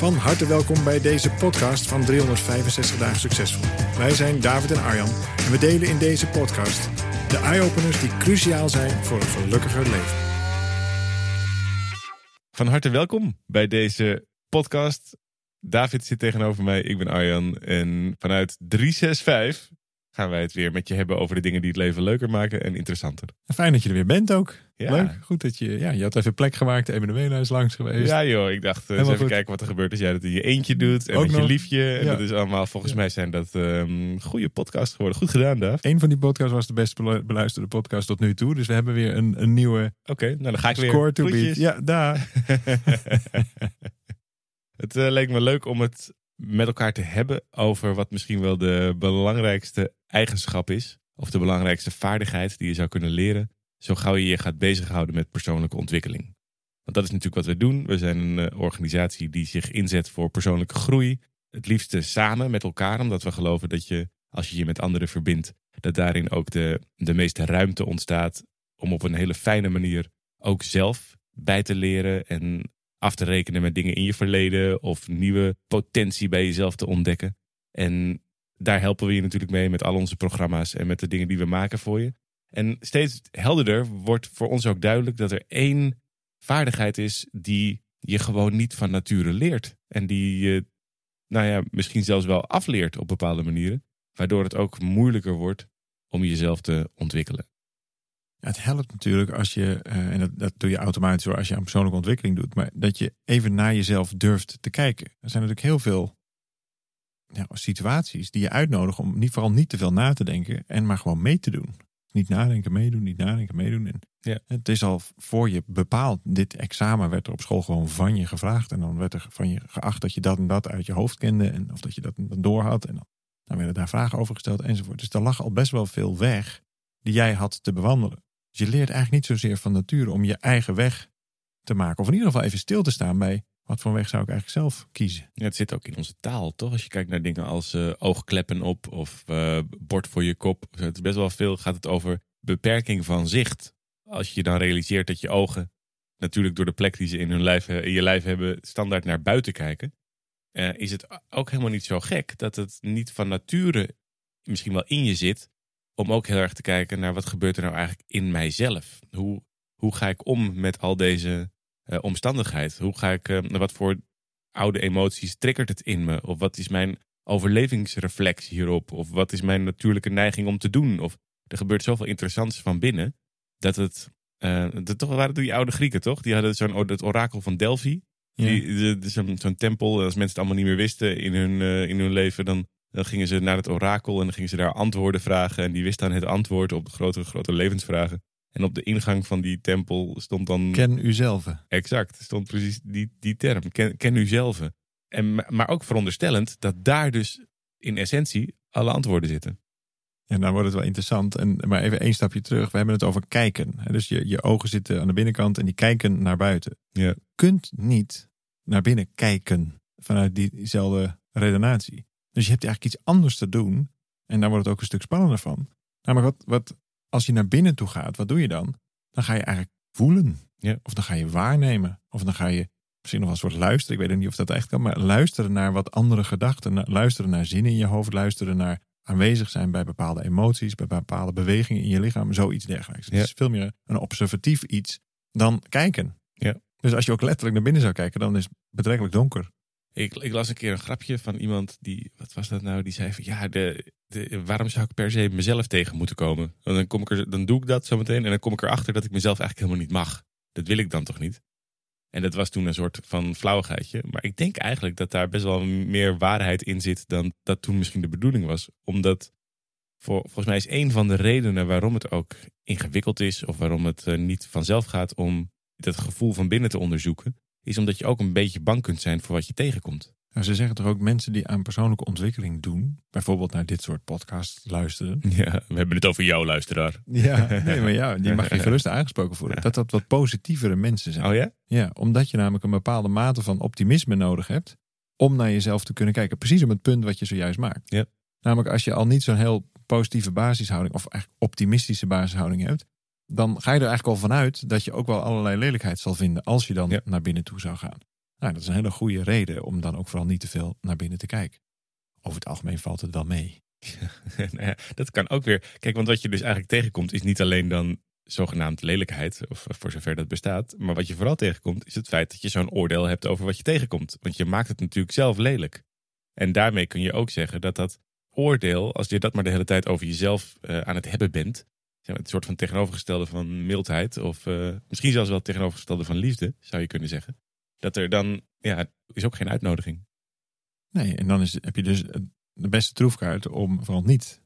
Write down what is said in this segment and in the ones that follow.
Van harte welkom bij deze podcast van 365 dagen succesvol. Wij zijn David en Arjan en we delen in deze podcast de eye-openers die cruciaal zijn voor een gelukkiger leven. Van harte welkom bij deze podcast. David zit tegenover mij, ik ben Arjan en vanuit 365 gaan wij het weer met je hebben over de dingen die het leven leuker maken en interessanter. Fijn dat je er weer bent ook. Ja. Leuk, goed dat je, ja, je had even plek gemaakt, Emanuela is langs geweest. Ja joh, ik dacht eh, eens even goed. kijken wat er gebeurt als jij dat in je eentje doet en Ook met je liefje. En Ja. dat is allemaal, volgens mij zijn dat ehm goede podcasts geworden. Goed gedaan Daaf. Een van die podcasts was de best belu- beluisterde podcast tot nu toe. Dus we hebben weer een, een nieuwe Oké, nou dan ga ik weer. score to beat. Ja, daar. het eh, leek me leuk om het met elkaar te hebben over wat misschien wel de belangrijkste eigenschap is. Of de belangrijkste vaardigheid die je zou kunnen leren. Zo gauw je je gaat bezighouden met persoonlijke ontwikkeling. Want dat is natuurlijk wat we doen. We zijn een eh, organisatie die zich inzet voor persoonlijke groei. Het liefste samen met elkaar, omdat we geloven dat je, als je je met anderen verbindt, dat daarin ook de, de meeste ruimte ontstaat om op een hele fijne manier ook zelf bij te leren en af te rekenen met dingen in je verleden of nieuwe potentie bij jezelf te ontdekken. En daar helpen we je natuurlijk mee met al onze programma's en met de dingen die we maken voor je. En steeds helderder wordt voor ons ook duidelijk dat er één vaardigheid is die je gewoon niet van nature leert. En die je, nou ja, misschien zelfs wel afleert op bepaalde manieren. Waardoor het ook moeilijker wordt om jezelf te ontwikkelen. Het helpt natuurlijk als je, eh, en dat, dat doe je automatisch hoor, als je aan persoonlijke ontwikkeling doet, maar dat je even naar jezelf durft te kijken. Er zijn natuurlijk heel veel ja, situaties die je uitnodigen om niet, vooral niet te veel na te denken en maar gewoon mee te doen. Niet nadenken, meedoen, niet nadenken, meedoen. En Ja. Het is al voor je bepaald, dit examen werd er op school gewoon van je gevraagd. En dan werd er van je geacht dat je dat en dat uit je hoofd kende. En, of dat je dat en dat door had. En dan, dan werden daar vragen over gesteld enzovoort. Dus er lag al best wel veel weg die jij had te bewandelen. Je leert eigenlijk niet zozeer van nature om je eigen weg te maken. Of in ieder geval even stil te staan bij wat voor weg zou ik eigenlijk zelf kiezen. Ja, het zit ook in onze taal, toch? Als je kijkt naar dingen als eh, oogkleppen op of eh, bord voor je kop. Het is best wel veel gaat het over beperking van zicht. Als je dan realiseert dat je ogen natuurlijk door de plek die ze in, hun lijf, in je lijf hebben standaard naar buiten kijken. eh, is het ook helemaal niet zo gek dat het niet van nature misschien wel in je zit. Om ook heel erg te kijken naar wat gebeurt er nou eigenlijk in mijzelf. Hoe, hoe ga ik om met al deze eh, omstandigheid? Hoe ga ik, eh, wat voor oude emoties triggert het in me? Of wat is mijn overlevingsreflex hierop? Of wat is mijn natuurlijke neiging om te doen? Of er gebeurt zoveel interessants van binnen. Dat het, eh, dat toch waren die oude Grieken toch? Die hadden zo'n het orakel van Delphi. Ja. Zo'n, tempel, als mensen het allemaal niet meer wisten in hun, in hun leven, dan, dan gingen ze naar het orakel en dan gingen ze daar antwoorden vragen. En die wisten dan het antwoord op de grote, grote levensvragen. En op de ingang van die tempel stond dan. Ken uzelf. Exact, stond precies die, die term. Ken, ken u zelf. En, maar ook veronderstellend dat daar dus in essentie alle antwoorden zitten. En dan wordt het wel interessant. En, maar even één stapje terug. We hebben het over kijken. Dus je, je ogen zitten aan de binnenkant en die kijken naar buiten. Ja. Je kunt niet naar binnen kijken vanuit diezelfde redenatie. Dus je hebt eigenlijk iets anders te doen. En daar wordt het ook een stuk spannender van. Namelijk, wat, wat, als je naar binnen toe gaat, wat doe je dan? Dan ga je eigenlijk voelen. Ja. Of dan ga je waarnemen. Of dan ga je misschien nog als soort luisteren. Ik weet niet of dat echt kan. Maar luisteren naar wat andere gedachten. Luisteren naar zinnen in je hoofd. Luisteren naar aanwezig zijn bij bepaalde emoties. Bij bepaalde bewegingen in je lichaam. Zoiets dergelijks. Het is veel meer een observatief iets dan kijken. Ja. Dus als je ook letterlijk naar binnen zou kijken, dan is het betrekkelijk donker. Ik, ik las een keer een grapje van iemand die, wat was dat nou? Die zei van ja, de, waarom zou ik per se mezelf tegen moeten komen? Want dan, kom ik er, dan doe ik dat zometeen en dan kom ik erachter dat ik mezelf eigenlijk helemaal niet mag. Dat wil ik dan toch niet? En dat was toen een soort van flauwigheidje. Maar ik denk eigenlijk dat daar best wel meer waarheid in zit dan dat toen misschien de bedoeling was. Omdat voor, volgens mij is een van de redenen waarom het ook ingewikkeld is, of waarom het eh, niet vanzelf gaat om dat gevoel van binnen te onderzoeken, is omdat je ook een beetje bang kunt zijn voor wat je tegenkomt. Nou, ze zeggen toch ook mensen die aan persoonlijke ontwikkeling doen, bijvoorbeeld naar dit soort podcasts luisteren. Ja, we hebben het over jou, luisteraar. Ja, nee, maar ja, die mag je gerust aangesproken voelen. Dat dat wat positievere mensen zijn. Oh ja? Ja, omdat je namelijk een bepaalde mate van optimisme nodig hebt om naar jezelf te kunnen kijken. Precies op het punt wat je zojuist maakt. Ja. Namelijk als je al niet zo'n heel positieve basishouding of eigenlijk optimistische basishouding hebt, dan ga je er eigenlijk al vanuit dat je ook wel allerlei lelijkheid zal vinden als je dan Ja. naar binnen toe zou gaan. Nou, dat is een hele goede reden om dan ook vooral niet te veel naar binnen te kijken. Over het algemeen valt het wel mee. Nou ja, dat kan ook weer. Kijk, want wat je dus eigenlijk tegenkomt is niet alleen dan zogenaamd lelijkheid, of voor zover dat bestaat. Maar wat je vooral tegenkomt is het feit dat je zo'n oordeel hebt over wat je tegenkomt. Want je maakt het natuurlijk zelf lelijk. En daarmee kun je ook zeggen dat dat oordeel, als je dat maar de hele tijd over jezelf eh, aan het hebben bent, zeg maar, het soort van tegenovergestelde van mildheid, of eh, misschien zelfs wel het tegenovergestelde van liefde, zou je kunnen zeggen. Dat er dan, ja, is ook geen uitnodiging. Nee, en dan is, heb je dus de beste troefkaart om vooral niet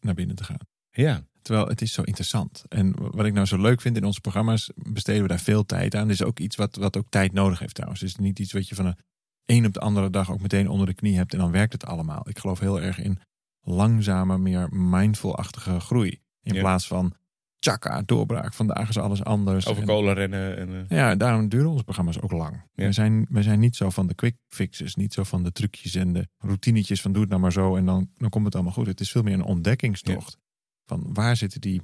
naar binnen te gaan. Ja, Terwijl het is zo interessant. En wat ik nou zo leuk vind in onze programma's, besteden we daar veel tijd aan. Dit is ook iets wat, wat ook tijd nodig heeft trouwens. Het is niet iets wat je van de een op de andere dag ook meteen onder de knie hebt en dan werkt het allemaal. Ik geloof heel erg in langzame, meer mindful-achtige groei. In Ja. plaats van tjaka, doorbraak, vandaag is alles anders. over En- kolen rennen. En, eh, ja, daarom duren onze programma's ook lang. Ja. We, zijn, we zijn niet zo van de quick fixes, niet zo van de trucjes en de routinetjes van doe het nou maar zo en dan, dan komt het allemaal goed. Het is veel meer een ontdekkingstocht. Van waar zitten die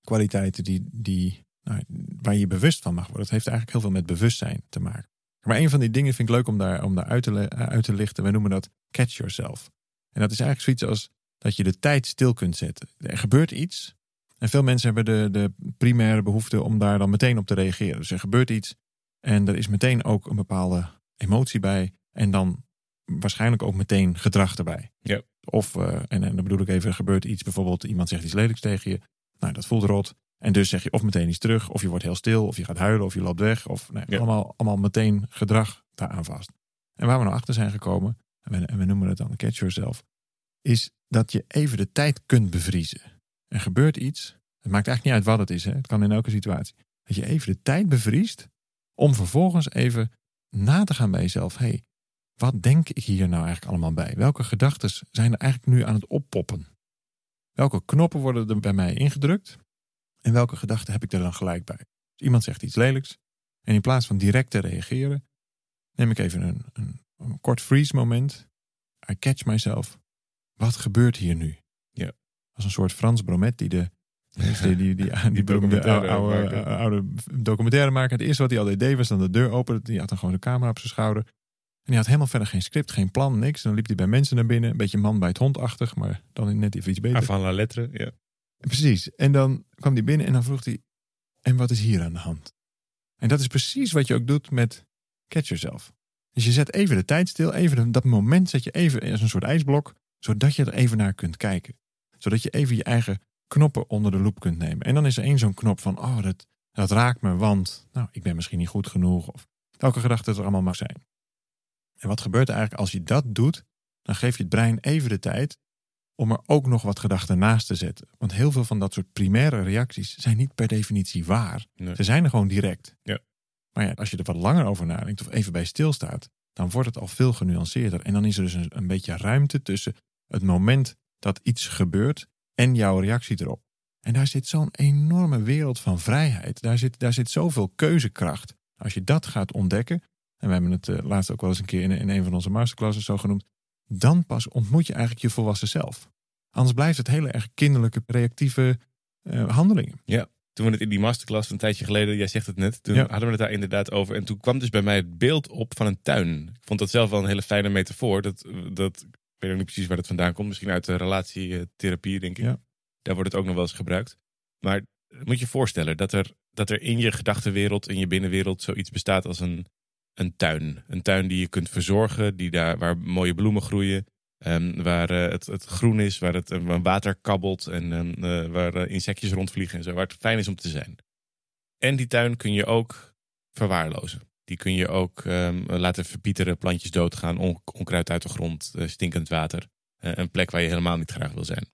kwaliteiten die, die, nou, waar je bewust van mag worden. Het heeft eigenlijk heel veel met bewustzijn te maken. Maar een van die dingen vind ik leuk om daar, om daar uit, te, uit te lichten. Wij noemen dat catch yourself. En dat is eigenlijk zoiets als dat je de tijd stil kunt zetten. Er gebeurt iets en veel mensen hebben de, de primaire behoefte om daar dan meteen op te reageren. Dus er gebeurt iets en er is meteen ook een bepaalde emotie bij. En dan waarschijnlijk ook meteen gedrag erbij. Ja. Of, eh, en, en dan bedoel ik even, er gebeurt iets. Bijvoorbeeld iemand zegt iets lelijks tegen je. Nou, dat voelt rot. En dus zeg je of meteen iets terug. Of je wordt heel stil. Of je gaat huilen. Of je loopt weg. Of nee, Ja. allemaal, allemaal meteen gedrag daaraan vast. En waar we nou achter zijn gekomen. En we, en we noemen het dan catch yourself. Is dat je even de tijd kunt bevriezen. Er gebeurt iets. Het maakt eigenlijk niet uit wat het is. Hè? Het kan in elke situatie. Dat je even de tijd bevriest. Om vervolgens even na te gaan bij jezelf. hey, wat denk ik hier nou eigenlijk allemaal bij? Welke gedachten zijn er eigenlijk nu aan het oppoppen? Welke knoppen worden er bij mij ingedrukt? En welke gedachten heb ik er dan gelijk bij? Dus iemand zegt iets lelijks. En in plaats van direct te reageren, neem ik even een, een, een kort freeze moment. I catch myself. Wat gebeurt hier nu? Ja. Als een soort Frans Bromet die de die, die, die, die, documentaire oude, oude, maker. oude documentaire maker. Het eerste wat hij altijd deed was dan de deur openen. Die had dan gewoon de camera op zijn schouder. En hij had helemaal verder geen script, geen plan, niks. En dan liep hij bij mensen naar binnen. Een beetje man bij het hondachtig, maar dan net even iets beter. Avant la lettre, ja. Precies. En dan kwam hij binnen en dan vroeg hij: En wat is hier aan de hand? En dat is precies wat je ook doet met Catch Yourself. Dus je zet even de tijd stil, even dat moment zet je even als een soort ijsblok, zodat je er even naar kunt kijken. Zodat je even je eigen knoppen onder de loep kunt nemen. En dan is er één zo'n knop van: Oh, dat, dat raakt me, want nou, ik ben misschien niet goed genoeg. Of welke gedachte het er allemaal mag zijn. En wat gebeurt er eigenlijk als je dat doet? Dan geef je het brein even de tijd om er ook nog wat gedachten naast te zetten. Want heel veel van dat soort primaire reacties zijn niet per definitie waar. Nee. Ze zijn er gewoon direct. Ja. Maar ja, als je er wat langer over nadenkt of even bij stilstaat, dan wordt het al veel genuanceerder. En dan is er dus een, een beetje ruimte tussen het moment dat iets gebeurt en jouw reactie erop. En daar zit zo'n enorme wereld van vrijheid. Daar zit, daar zit zoveel keuzekracht. Als je dat gaat ontdekken, en we hebben het eh, laatst ook wel eens een keer in, in een van onze masterclasses zo genoemd, dan pas ontmoet je eigenlijk je volwassen zelf. Anders blijft het hele erg kinderlijke, reactieve eh, handelingen. Toen we het in die masterclass een tijdje geleden, jij zegt het net, toen Ja. hadden we het daar inderdaad over. En toen kwam dus bij mij het beeld op van een tuin. Ik vond dat zelf wel een hele fijne metafoor. Dat, dat, ik weet ook niet precies waar dat vandaan komt. Misschien uit de relatietherapie, denk ik. Ja. Daar wordt het ook nog wel eens gebruikt. Maar moet je je voorstellen dat er, dat er in je gedachtenwereld, in je binnenwereld, zoiets bestaat als een, een tuin. Een tuin die je kunt verzorgen, die daar, waar mooie bloemen groeien. Ehm, waar eh, het, het groen is, waar het eh, water kabbelt en eh, waar insectjes rondvliegen en zo. Waar het fijn is om te zijn. En die tuin kun je ook verwaarlozen. Die kun je ook ehm, laten verpieteren, plantjes doodgaan, on- onkruid uit de grond, stinkend water. Een plek waar je helemaal niet graag wil zijn.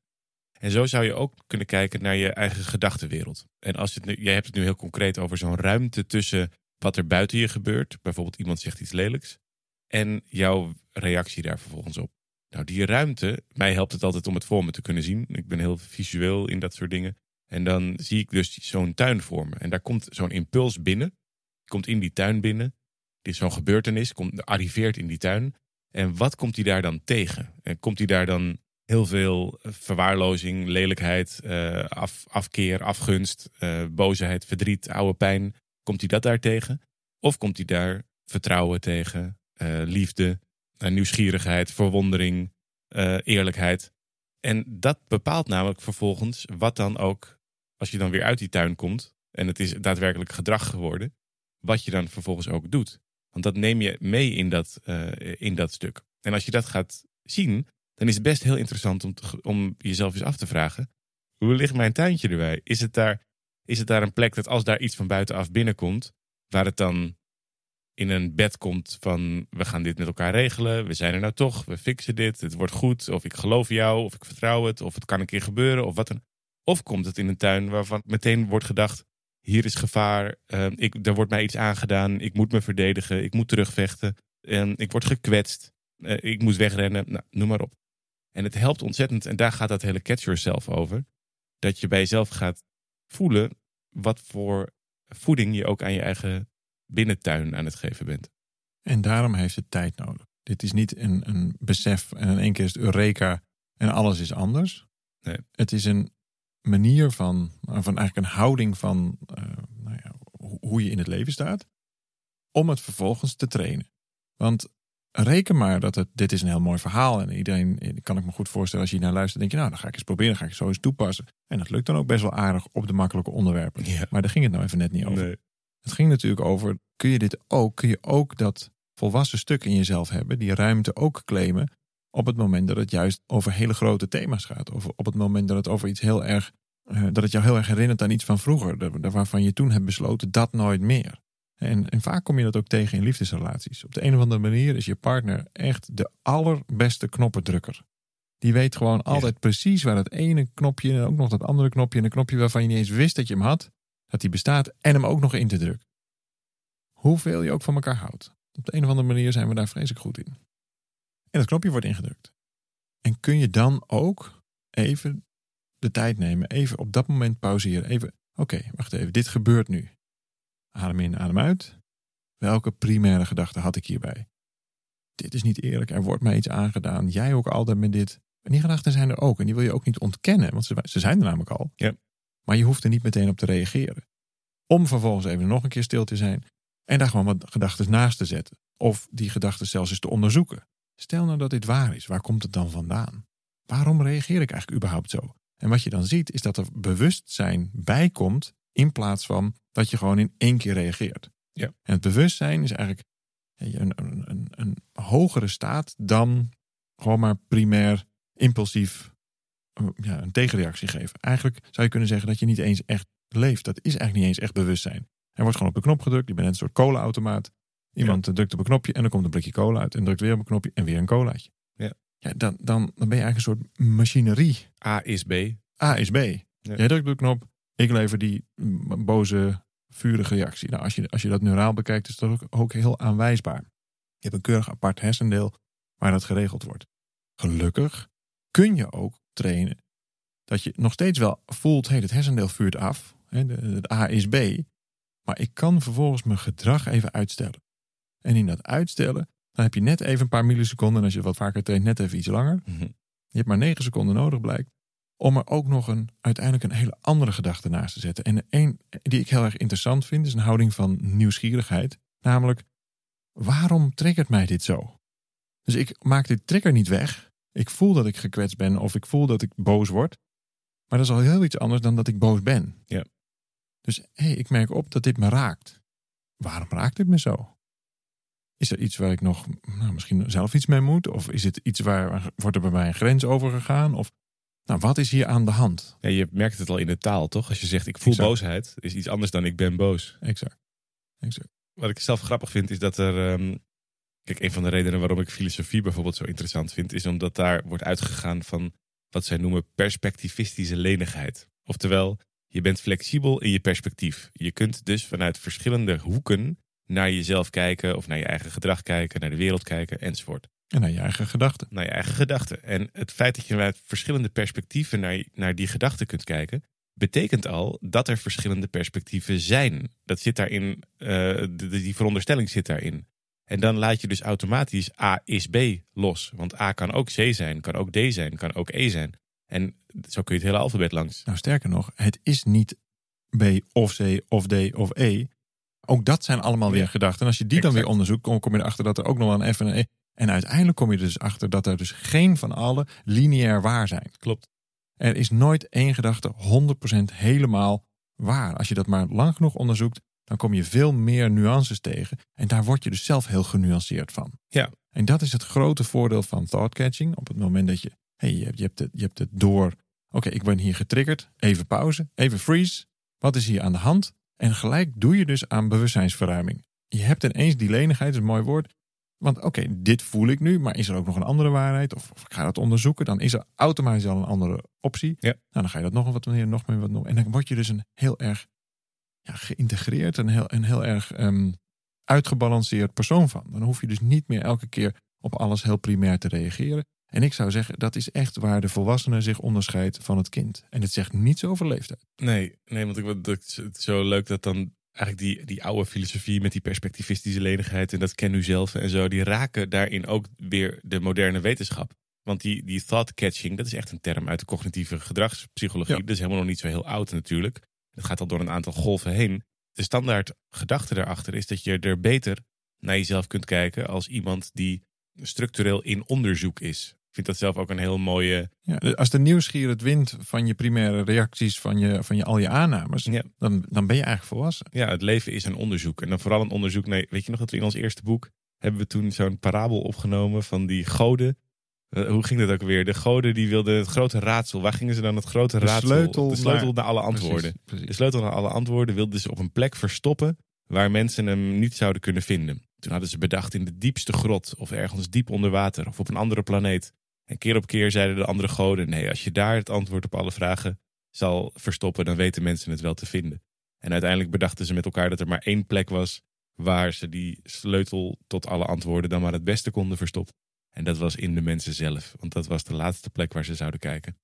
En zo zou je ook kunnen kijken naar je eigen gedachtenwereld. En als het nu, jij hebt het nu heel concreet over zo'n ruimte tussen wat er buiten je gebeurt. Bijvoorbeeld iemand zegt iets lelijks. En jouw reactie daar vervolgens op. Nou, die ruimte, mij helpt het altijd om het voor me te kunnen zien. Ik ben heel visueel in dat soort dingen. En dan zie ik dus zo'n tuin voor me. En daar komt zo'n impuls binnen. Komt in die tuin binnen. Dit is zo'n gebeurtenis, komt, arriveert in die tuin. En wat komt hij daar dan tegen? En komt hij daar dan heel veel eh, verwaarlozing, lelijkheid, uh, af, afkeer, afgunst, uh, boosheid, verdriet, oude pijn? Komt hij dat daar tegen? Of komt hij daar vertrouwen tegen, liefde, nieuwsgierigheid, verwondering, eerlijkheid? En dat bepaalt namelijk vervolgens wat dan ook, als je dan weer uit die tuin komt en het is daadwerkelijk gedrag geworden, wat je dan vervolgens ook doet. Want dat neem je mee in dat, in dat stuk. En als je dat gaat zien, dan is het best heel interessant om, om jezelf eens af te vragen: hoe ligt mijn tuintje erbij? Is het, daar, is het daar een plek dat als daar iets van buitenaf binnenkomt, waar het dan in een bed komt van we gaan dit met elkaar regelen, we zijn er nou toch, we fixen dit, het wordt goed, of ik geloof jou, of ik vertrouw het, of het kan een keer gebeuren, of wat dan. Of komt het in een tuin waarvan meteen wordt gedacht: hier is gevaar, uh, ik, er wordt mij iets aangedaan, ik moet me verdedigen, ik moet terugvechten, en ik word gekwetst, uh, ik moet wegrennen, nou, noem maar op. En het helpt ontzettend, en daar gaat dat hele catch yourself over, dat je bij jezelf gaat voelen wat voor voeding je ook aan je eigen binnentuin aan het geven bent. En daarom heeft het tijd nodig. Dit is niet een, een besef en in één keer is het eureka en alles is anders. Nee. Het is een manier van, van eigenlijk een houding van uh, nou ja, hoe je in het leven staat, om het vervolgens te trainen. Want reken maar dat het, dit is een heel mooi verhaal. En iedereen, kan ik me goed voorstellen, als je naar luistert, denk je, nou, dan ga ik eens proberen, dan ga ik zo eens toepassen. En dat lukt dan ook best wel aardig op de makkelijke onderwerpen. Ja. Maar daar ging het nou even net niet over. Nee. Het ging natuurlijk over, kun je dit ook, kun je ook dat volwassen stuk in jezelf hebben, die ruimte ook claimen, op het moment dat het juist over hele grote thema's gaat. Of op het moment dat het over iets heel erg, uh, dat het jou heel erg herinnert aan iets van vroeger, waarvan je toen hebt besloten dat nooit meer. En, en, vaak kom je dat ook tegen in liefdesrelaties. Op de een of andere manier is je partner echt de allerbeste knoppendrukker. Die weet gewoon altijd precies waar het ene knopje en ook nog dat andere knopje en een knopje waarvan je niet eens wist dat je hem had, dat die bestaat en hem ook nog in te drukken. Hoeveel je ook van elkaar houdt. Op de een of andere manier zijn we daar vreselijk goed in. En dat knopje wordt ingedrukt. En kun je dan ook even de tijd nemen, even op dat moment pauzeren, even, oké, wacht even, dit gebeurt nu. Adem in, adem uit. Welke primaire gedachte had ik hierbij? Dit is niet eerlijk, er wordt mij iets aangedaan. Jij ook altijd met dit. En die gedachten zijn er ook. En die wil je ook niet ontkennen, want ze, ze zijn er namelijk al. Ja. Maar je hoeft er niet meteen op te reageren. Om vervolgens even nog een keer stil te zijn. En daar gewoon wat gedachten naast te zetten. Of die gedachten zelfs eens te onderzoeken. Stel nou dat dit waar is, waar komt het dan vandaan? Waarom reageer ik eigenlijk überhaupt zo? En wat je dan ziet, is dat er bewustzijn bij komt in plaats van dat je gewoon in één keer reageert. Ja. En het bewustzijn is eigenlijk een, een, een, een hogere staat dan gewoon maar primair impulsief ja, een tegenreactie geven. Eigenlijk zou je kunnen zeggen dat je niet eens echt leeft. Dat is eigenlijk niet eens echt bewustzijn. Er wordt gewoon op een knop gedrukt. Je bent een soort cola-automaat. Iemand ja. drukt op een knopje en dan komt een blikje cola uit. En drukt weer op een knopje en weer een colaatje. Ja. Ja, dan, dan, dan ben je eigenlijk een soort machinerie. A is B. A is B. Ja. Jij drukt op de knop, ik lever die boze, vurige reactie. Nou, als je, als je dat neuraal bekijkt, is dat ook, ook heel aanwijsbaar. Je hebt een keurig apart hersendeel waar dat geregeld wordt. Gelukkig kun je ook trainen dat je nog steeds wel voelt, hey, het hersendeel vuurt af. Het A is B. Maar ik kan vervolgens mijn gedrag even uitstellen. En in dat uitstellen, dan heb je net even een paar milliseconden. En als je wat vaker traint, net even iets langer. Mm -hmm. Je hebt maar negen seconden nodig, blijkt. Om er ook nog een, uiteindelijk een hele andere gedachte naast te zetten. En een die ik heel erg interessant vind, is een houding van nieuwsgierigheid. Namelijk, waarom triggert mij dit zo? Dus ik maak dit trigger niet weg. Ik voel dat ik gekwetst ben of ik voel dat ik boos word. Maar dat is al heel iets anders dan dat ik boos ben. Ja. Dus hé, hey, ik merk op dat dit me raakt. Waarom raakt dit me zo? Is er iets waar ik nog nou, misschien zelf iets mee moet? Of is het iets waar wordt er bij mij een grens over gegaan? Of nou, wat is hier aan de hand? Ja, je merkt het al in de taal, toch? Als je zegt ik voel Exact. boosheid, is iets anders dan ik ben boos. Exact. exact. Wat ik zelf grappig vind, is dat er. Um, kijk, een van de redenen waarom ik filosofie bijvoorbeeld zo interessant vind, is omdat daar wordt uitgegaan van wat zij noemen perspectivistische lenigheid. Oftewel, je bent flexibel in je perspectief. Je kunt dus vanuit verschillende hoeken naar jezelf kijken of naar je eigen gedrag kijken, naar de wereld kijken enzovoort. En naar je eigen gedachten. Naar je eigen gedachten. En het feit dat je vanuit verschillende perspectieven naar, naar die gedachten kunt kijken, betekent al dat er verschillende perspectieven zijn. Dat zit daarin, uh, die veronderstelling zit daarin. En dan laat je dus automatisch A is B los. Want A kan ook C zijn, kan ook D zijn, kan ook E zijn. En zo kun je het hele alfabet langs. Nou, sterker nog, het is niet B of C of D of E. Ook dat zijn allemaal weer gedachten. En als je die dan weer onderzoekt, kom, kom je erachter dat er ook nog wel een F en een E. En uiteindelijk kom je er dus achter dat er dus geen van alle lineair waar zijn. Klopt. Er is nooit één gedachte 100% helemaal waar. Als je dat maar lang genoeg onderzoekt, dan kom je veel meer nuances tegen. En daar word je dus zelf heel genuanceerd van. Ja. En dat is het grote voordeel van thought catching. Op het moment dat je, hey, je, hebt, het, je hebt het door. Oké, ik ben hier getriggerd. Even pauze, even freeze. Wat is hier aan de hand? En gelijk doe je dus aan bewustzijnsverruiming. Je hebt ineens die lenigheid, is een mooi woord. Want oké, dit voel ik nu, maar is er ook nog een andere waarheid? Of, of ik ga dat onderzoeken, dan is er automatisch al een andere optie. Ja. Nou, dan ga je dat nog wat meer, nog meer wat nog. En dan word je dus een heel erg ja, geïntegreerd en heel, een heel erg um, uitgebalanceerd persoon van. Dan hoef je dus niet meer elke keer op alles heel primair te reageren. En ik zou zeggen, dat is echt waar de volwassene zich onderscheidt van het kind. En het zegt niets over leeftijd. Nee, nee want ik vind het zo leuk dat dan eigenlijk die, die oude filosofie met die perspectivistische lenigheid en dat ken u zelf en zo, die raken daarin ook weer de moderne wetenschap. Want die, die thought catching, dat is echt een term uit de cognitieve gedragspsychologie. Dat is helemaal nog niet zo heel oud natuurlijk. Het gaat al door een aantal golven heen. De standaard gedachte daarachter is dat je er beter naar jezelf kunt kijken als iemand die structureel in onderzoek is. Ik vind dat zelf ook een heel mooie. Ja, als de nieuwsgierigheid wint van je primaire reacties, van je, van je al je aannames, ja. dan, dan ben je eigenlijk volwassen. Ja, het leven is een onderzoek. En dan vooral een onderzoek. Nee, weet je nog dat we in ons eerste boek hebben we toen zo'n parabel opgenomen van die goden eh, hoe ging dat ook weer? De goden die wilden het grote raadsel. Waar gingen ze dan het grote de raadsel? Sleutel de sleutel naar, alle antwoorden. Precies, De sleutel naar alle antwoorden wilden ze op een plek verstoppen waar mensen hem niet zouden kunnen vinden. Toen hadden ze bedacht in de diepste grot of ergens diep onder water of op een andere planeet. En keer op keer zeiden de andere goden: nee, als je daar het antwoord op alle vragen zal verstoppen, dan weten mensen het wel te vinden. En uiteindelijk bedachten ze met elkaar dat er maar één plek was waar ze die sleutel tot alle antwoorden dan maar het beste konden verstoppen. En dat was in de mensen zelf. Want dat was de laatste plek waar ze zouden kijken.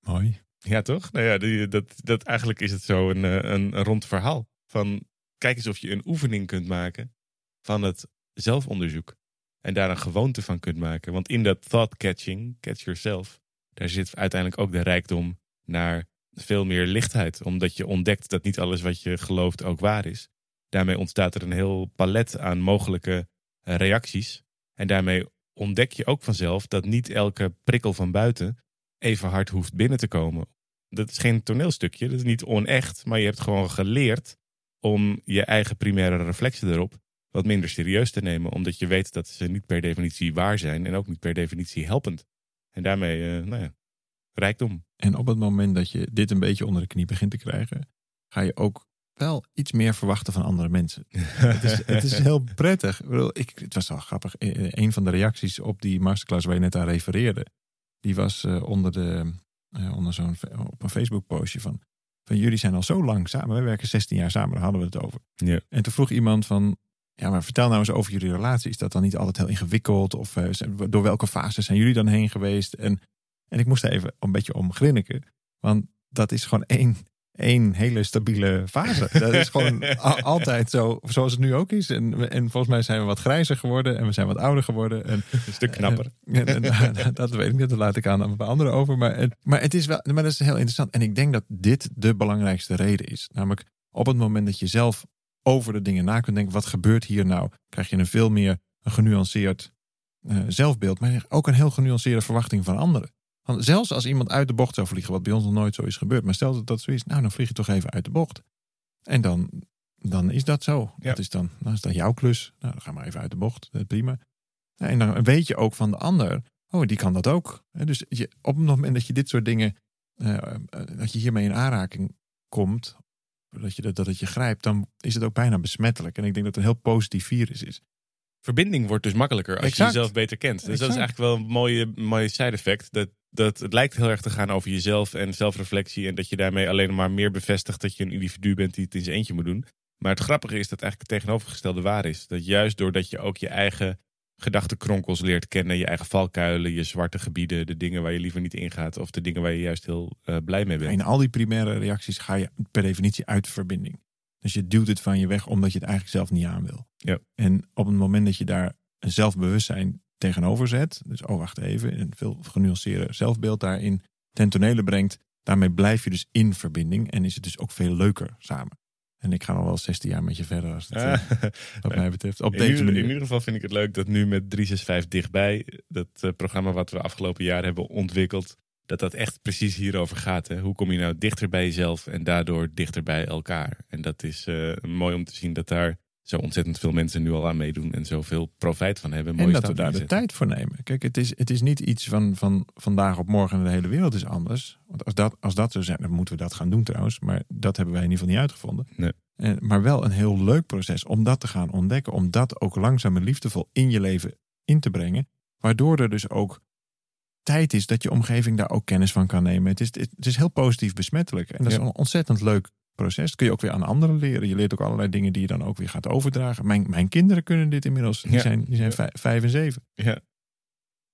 Mooi. Ja, toch? Nou ja, die, dat, dat, eigenlijk is het zo een, een, een rond verhaal. Van kijk eens of je een oefening kunt maken van het zelfonderzoek. En daar een gewoonte van kunt maken. Want in dat thought catching, catch yourself, daar zit uiteindelijk ook de rijkdom naar veel meer lichtheid. Omdat je ontdekt dat niet alles wat je gelooft ook waar is. Daarmee ontstaat er een heel palet aan mogelijke reacties. En daarmee ontdek je ook vanzelf dat niet elke prikkel van buiten even hard hoeft binnen te komen. Dat is geen toneelstukje, dat is niet onecht, maar je hebt gewoon geleerd om je eigen primaire reflexen erop wat minder serieus te nemen, omdat je weet dat ze niet per definitie waar zijn en ook niet per definitie helpend. En daarmee, uh, nou ja, rijkdom. En op het moment dat je dit een beetje onder de knie begint te krijgen, ga je ook wel iets meer verwachten van andere mensen. het, is, het is heel prettig. Ik, het was wel grappig. E, e, een van de reacties op die masterclass waar je net aan refereerde, die was uh, onder, de, uh, onder zo'n op een Facebook postje van, van jullie zijn al zo lang samen. We werken 16 jaar samen, daar hadden we het over. Ja. En toen vroeg iemand van, ja, maar vertel nou eens over jullie relatie. Is dat dan niet altijd heel ingewikkeld? Of uh, door welke fase zijn jullie dan heen geweest? En, en ik moest even een beetje om grinniken. Want dat is gewoon één één hele stabiele fase. Dat is gewoon altijd zo, zoals het nu ook is. En, en volgens mij zijn we wat grijzer geworden en we zijn wat ouder geworden. En, een stuk knapper. En, en, dat weet ik niet, dat laat ik aan een paar anderen over. Maar, maar het is wel, maar dat is heel interessant. En ik denk dat dit de belangrijkste reden is. Namelijk op het moment dat je zelf over de dingen na kunt denken, wat gebeurt hier nou? Krijg je een veel meer een genuanceerd uh, zelfbeeld, maar ook een heel genuanceerde verwachting van anderen. Want zelfs als iemand uit de bocht zou vliegen, wat bij ons nog nooit zo is gebeurd, maar stel dat dat zo is, nou dan vlieg je toch even uit de bocht. En dan, dan is dat zo. Ja. Dat is dan, dan is dat jouw klus. Nou, dan ga maar even uit de bocht. Dat prima. En dan weet je ook van de ander, oh, die kan dat ook. Dus je, op het moment dat je dit soort dingen, uh, dat je hiermee in aanraking komt, dat, je dat, dat het je grijpt, dan is het ook bijna besmettelijk. En ik denk dat het een heel positief virus is. Verbinding wordt dus makkelijker als exact. je jezelf beter kent. Dus exact. dat is eigenlijk wel een mooie, mooie side effect. Dat, dat het lijkt heel erg te gaan over jezelf en zelfreflectie. En dat je daarmee alleen maar meer bevestigt dat je een individu bent die het in zijn eentje moet doen. Maar het grappige is dat eigenlijk het tegenovergestelde waar is. Dat juist doordat je ook je eigen gedachtenkronkels leert kennen, je eigen valkuilen, je zwarte gebieden, de dingen waar je liever niet ingaat of de dingen waar je juist heel uh, blij mee bent. In al die primaire reacties ga je per definitie uit verbinding. Dus je duwt het van je weg omdat je het eigenlijk zelf niet aan wil. Ja. En op het moment dat je daar een zelfbewustzijn tegenover zet, dus oh wacht even, een veel genuanceerde zelfbeeld daarin ten tonele brengt, daarmee blijf je dus in verbinding en is het dus ook veel leuker samen. En ik ga nog wel 16 jaar met je verder als het uh, wat mij betreft. Op in deze ieder, manier. In ieder geval vind ik het leuk dat nu met 365 dichtbij, dat uh, programma wat we afgelopen jaar hebben ontwikkeld, dat dat echt precies hierover gaat. Hè? Hoe kom je nou dichter bij jezelf en daardoor dichter bij elkaar? En dat is uh, mooi om te zien dat daar zo ontzettend veel mensen nu al aan meedoen en zoveel profijt van hebben. en dat we daar de tijd voor nemen. Kijk, het is, het is niet iets van, van vandaag op morgen en de hele wereld is anders. Want als dat, als dat zo zijn, dan moeten we dat gaan doen trouwens. Maar dat hebben wij in ieder geval niet uitgevonden. Nee. En, maar wel een heel leuk proces om dat te gaan ontdekken. Om dat ook langzaam en liefdevol in je leven in te brengen. Waardoor er dus ook tijd is dat je omgeving daar ook kennis van kan nemen. Het is, het is heel positief besmettelijk. En dat is Ja. ontzettend leuk proces. Dat kun je ook weer aan anderen leren. Je leert ook allerlei dingen die je dan ook weer gaat overdragen. Mijn, mijn kinderen kunnen dit inmiddels. Die Ja. zijn, die zijn vij- vijf en zeven. Ja.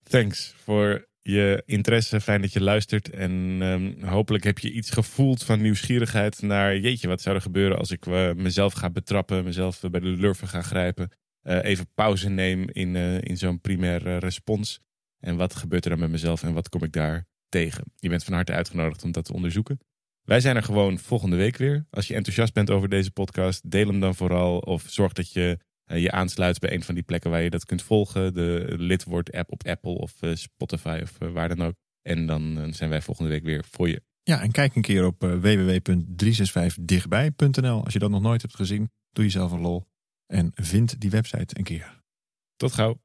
Thanks voor je interesse. Fijn dat je luistert. En ehm, hopelijk heb je iets gevoeld van nieuwsgierigheid naar... jeetje, wat zou er gebeuren als ik eh, mezelf ga betrappen... mezelf bij de lurven ga grijpen... eh, even pauze neem in, eh, in zo'n primair respons. En wat gebeurt er dan met mezelf en wat kom ik daar tegen? Je bent van harte uitgenodigd om dat te onderzoeken. Wij zijn er gewoon volgende week weer. Als je enthousiast bent over deze podcast, deel hem dan vooral. Of zorg dat je eh, je aansluit bij een van die plekken waar je dat kunt volgen. De lidwoord-app op Apple of eh, Spotify of eh, waar dan ook. En dan zijn wij volgende week weer voor je. Ja, en kijk een keer op eh, www.365dichtbij.nl. Als je dat nog nooit hebt gezien, doe jezelf een lol. En vind die website een keer. Tot gauw.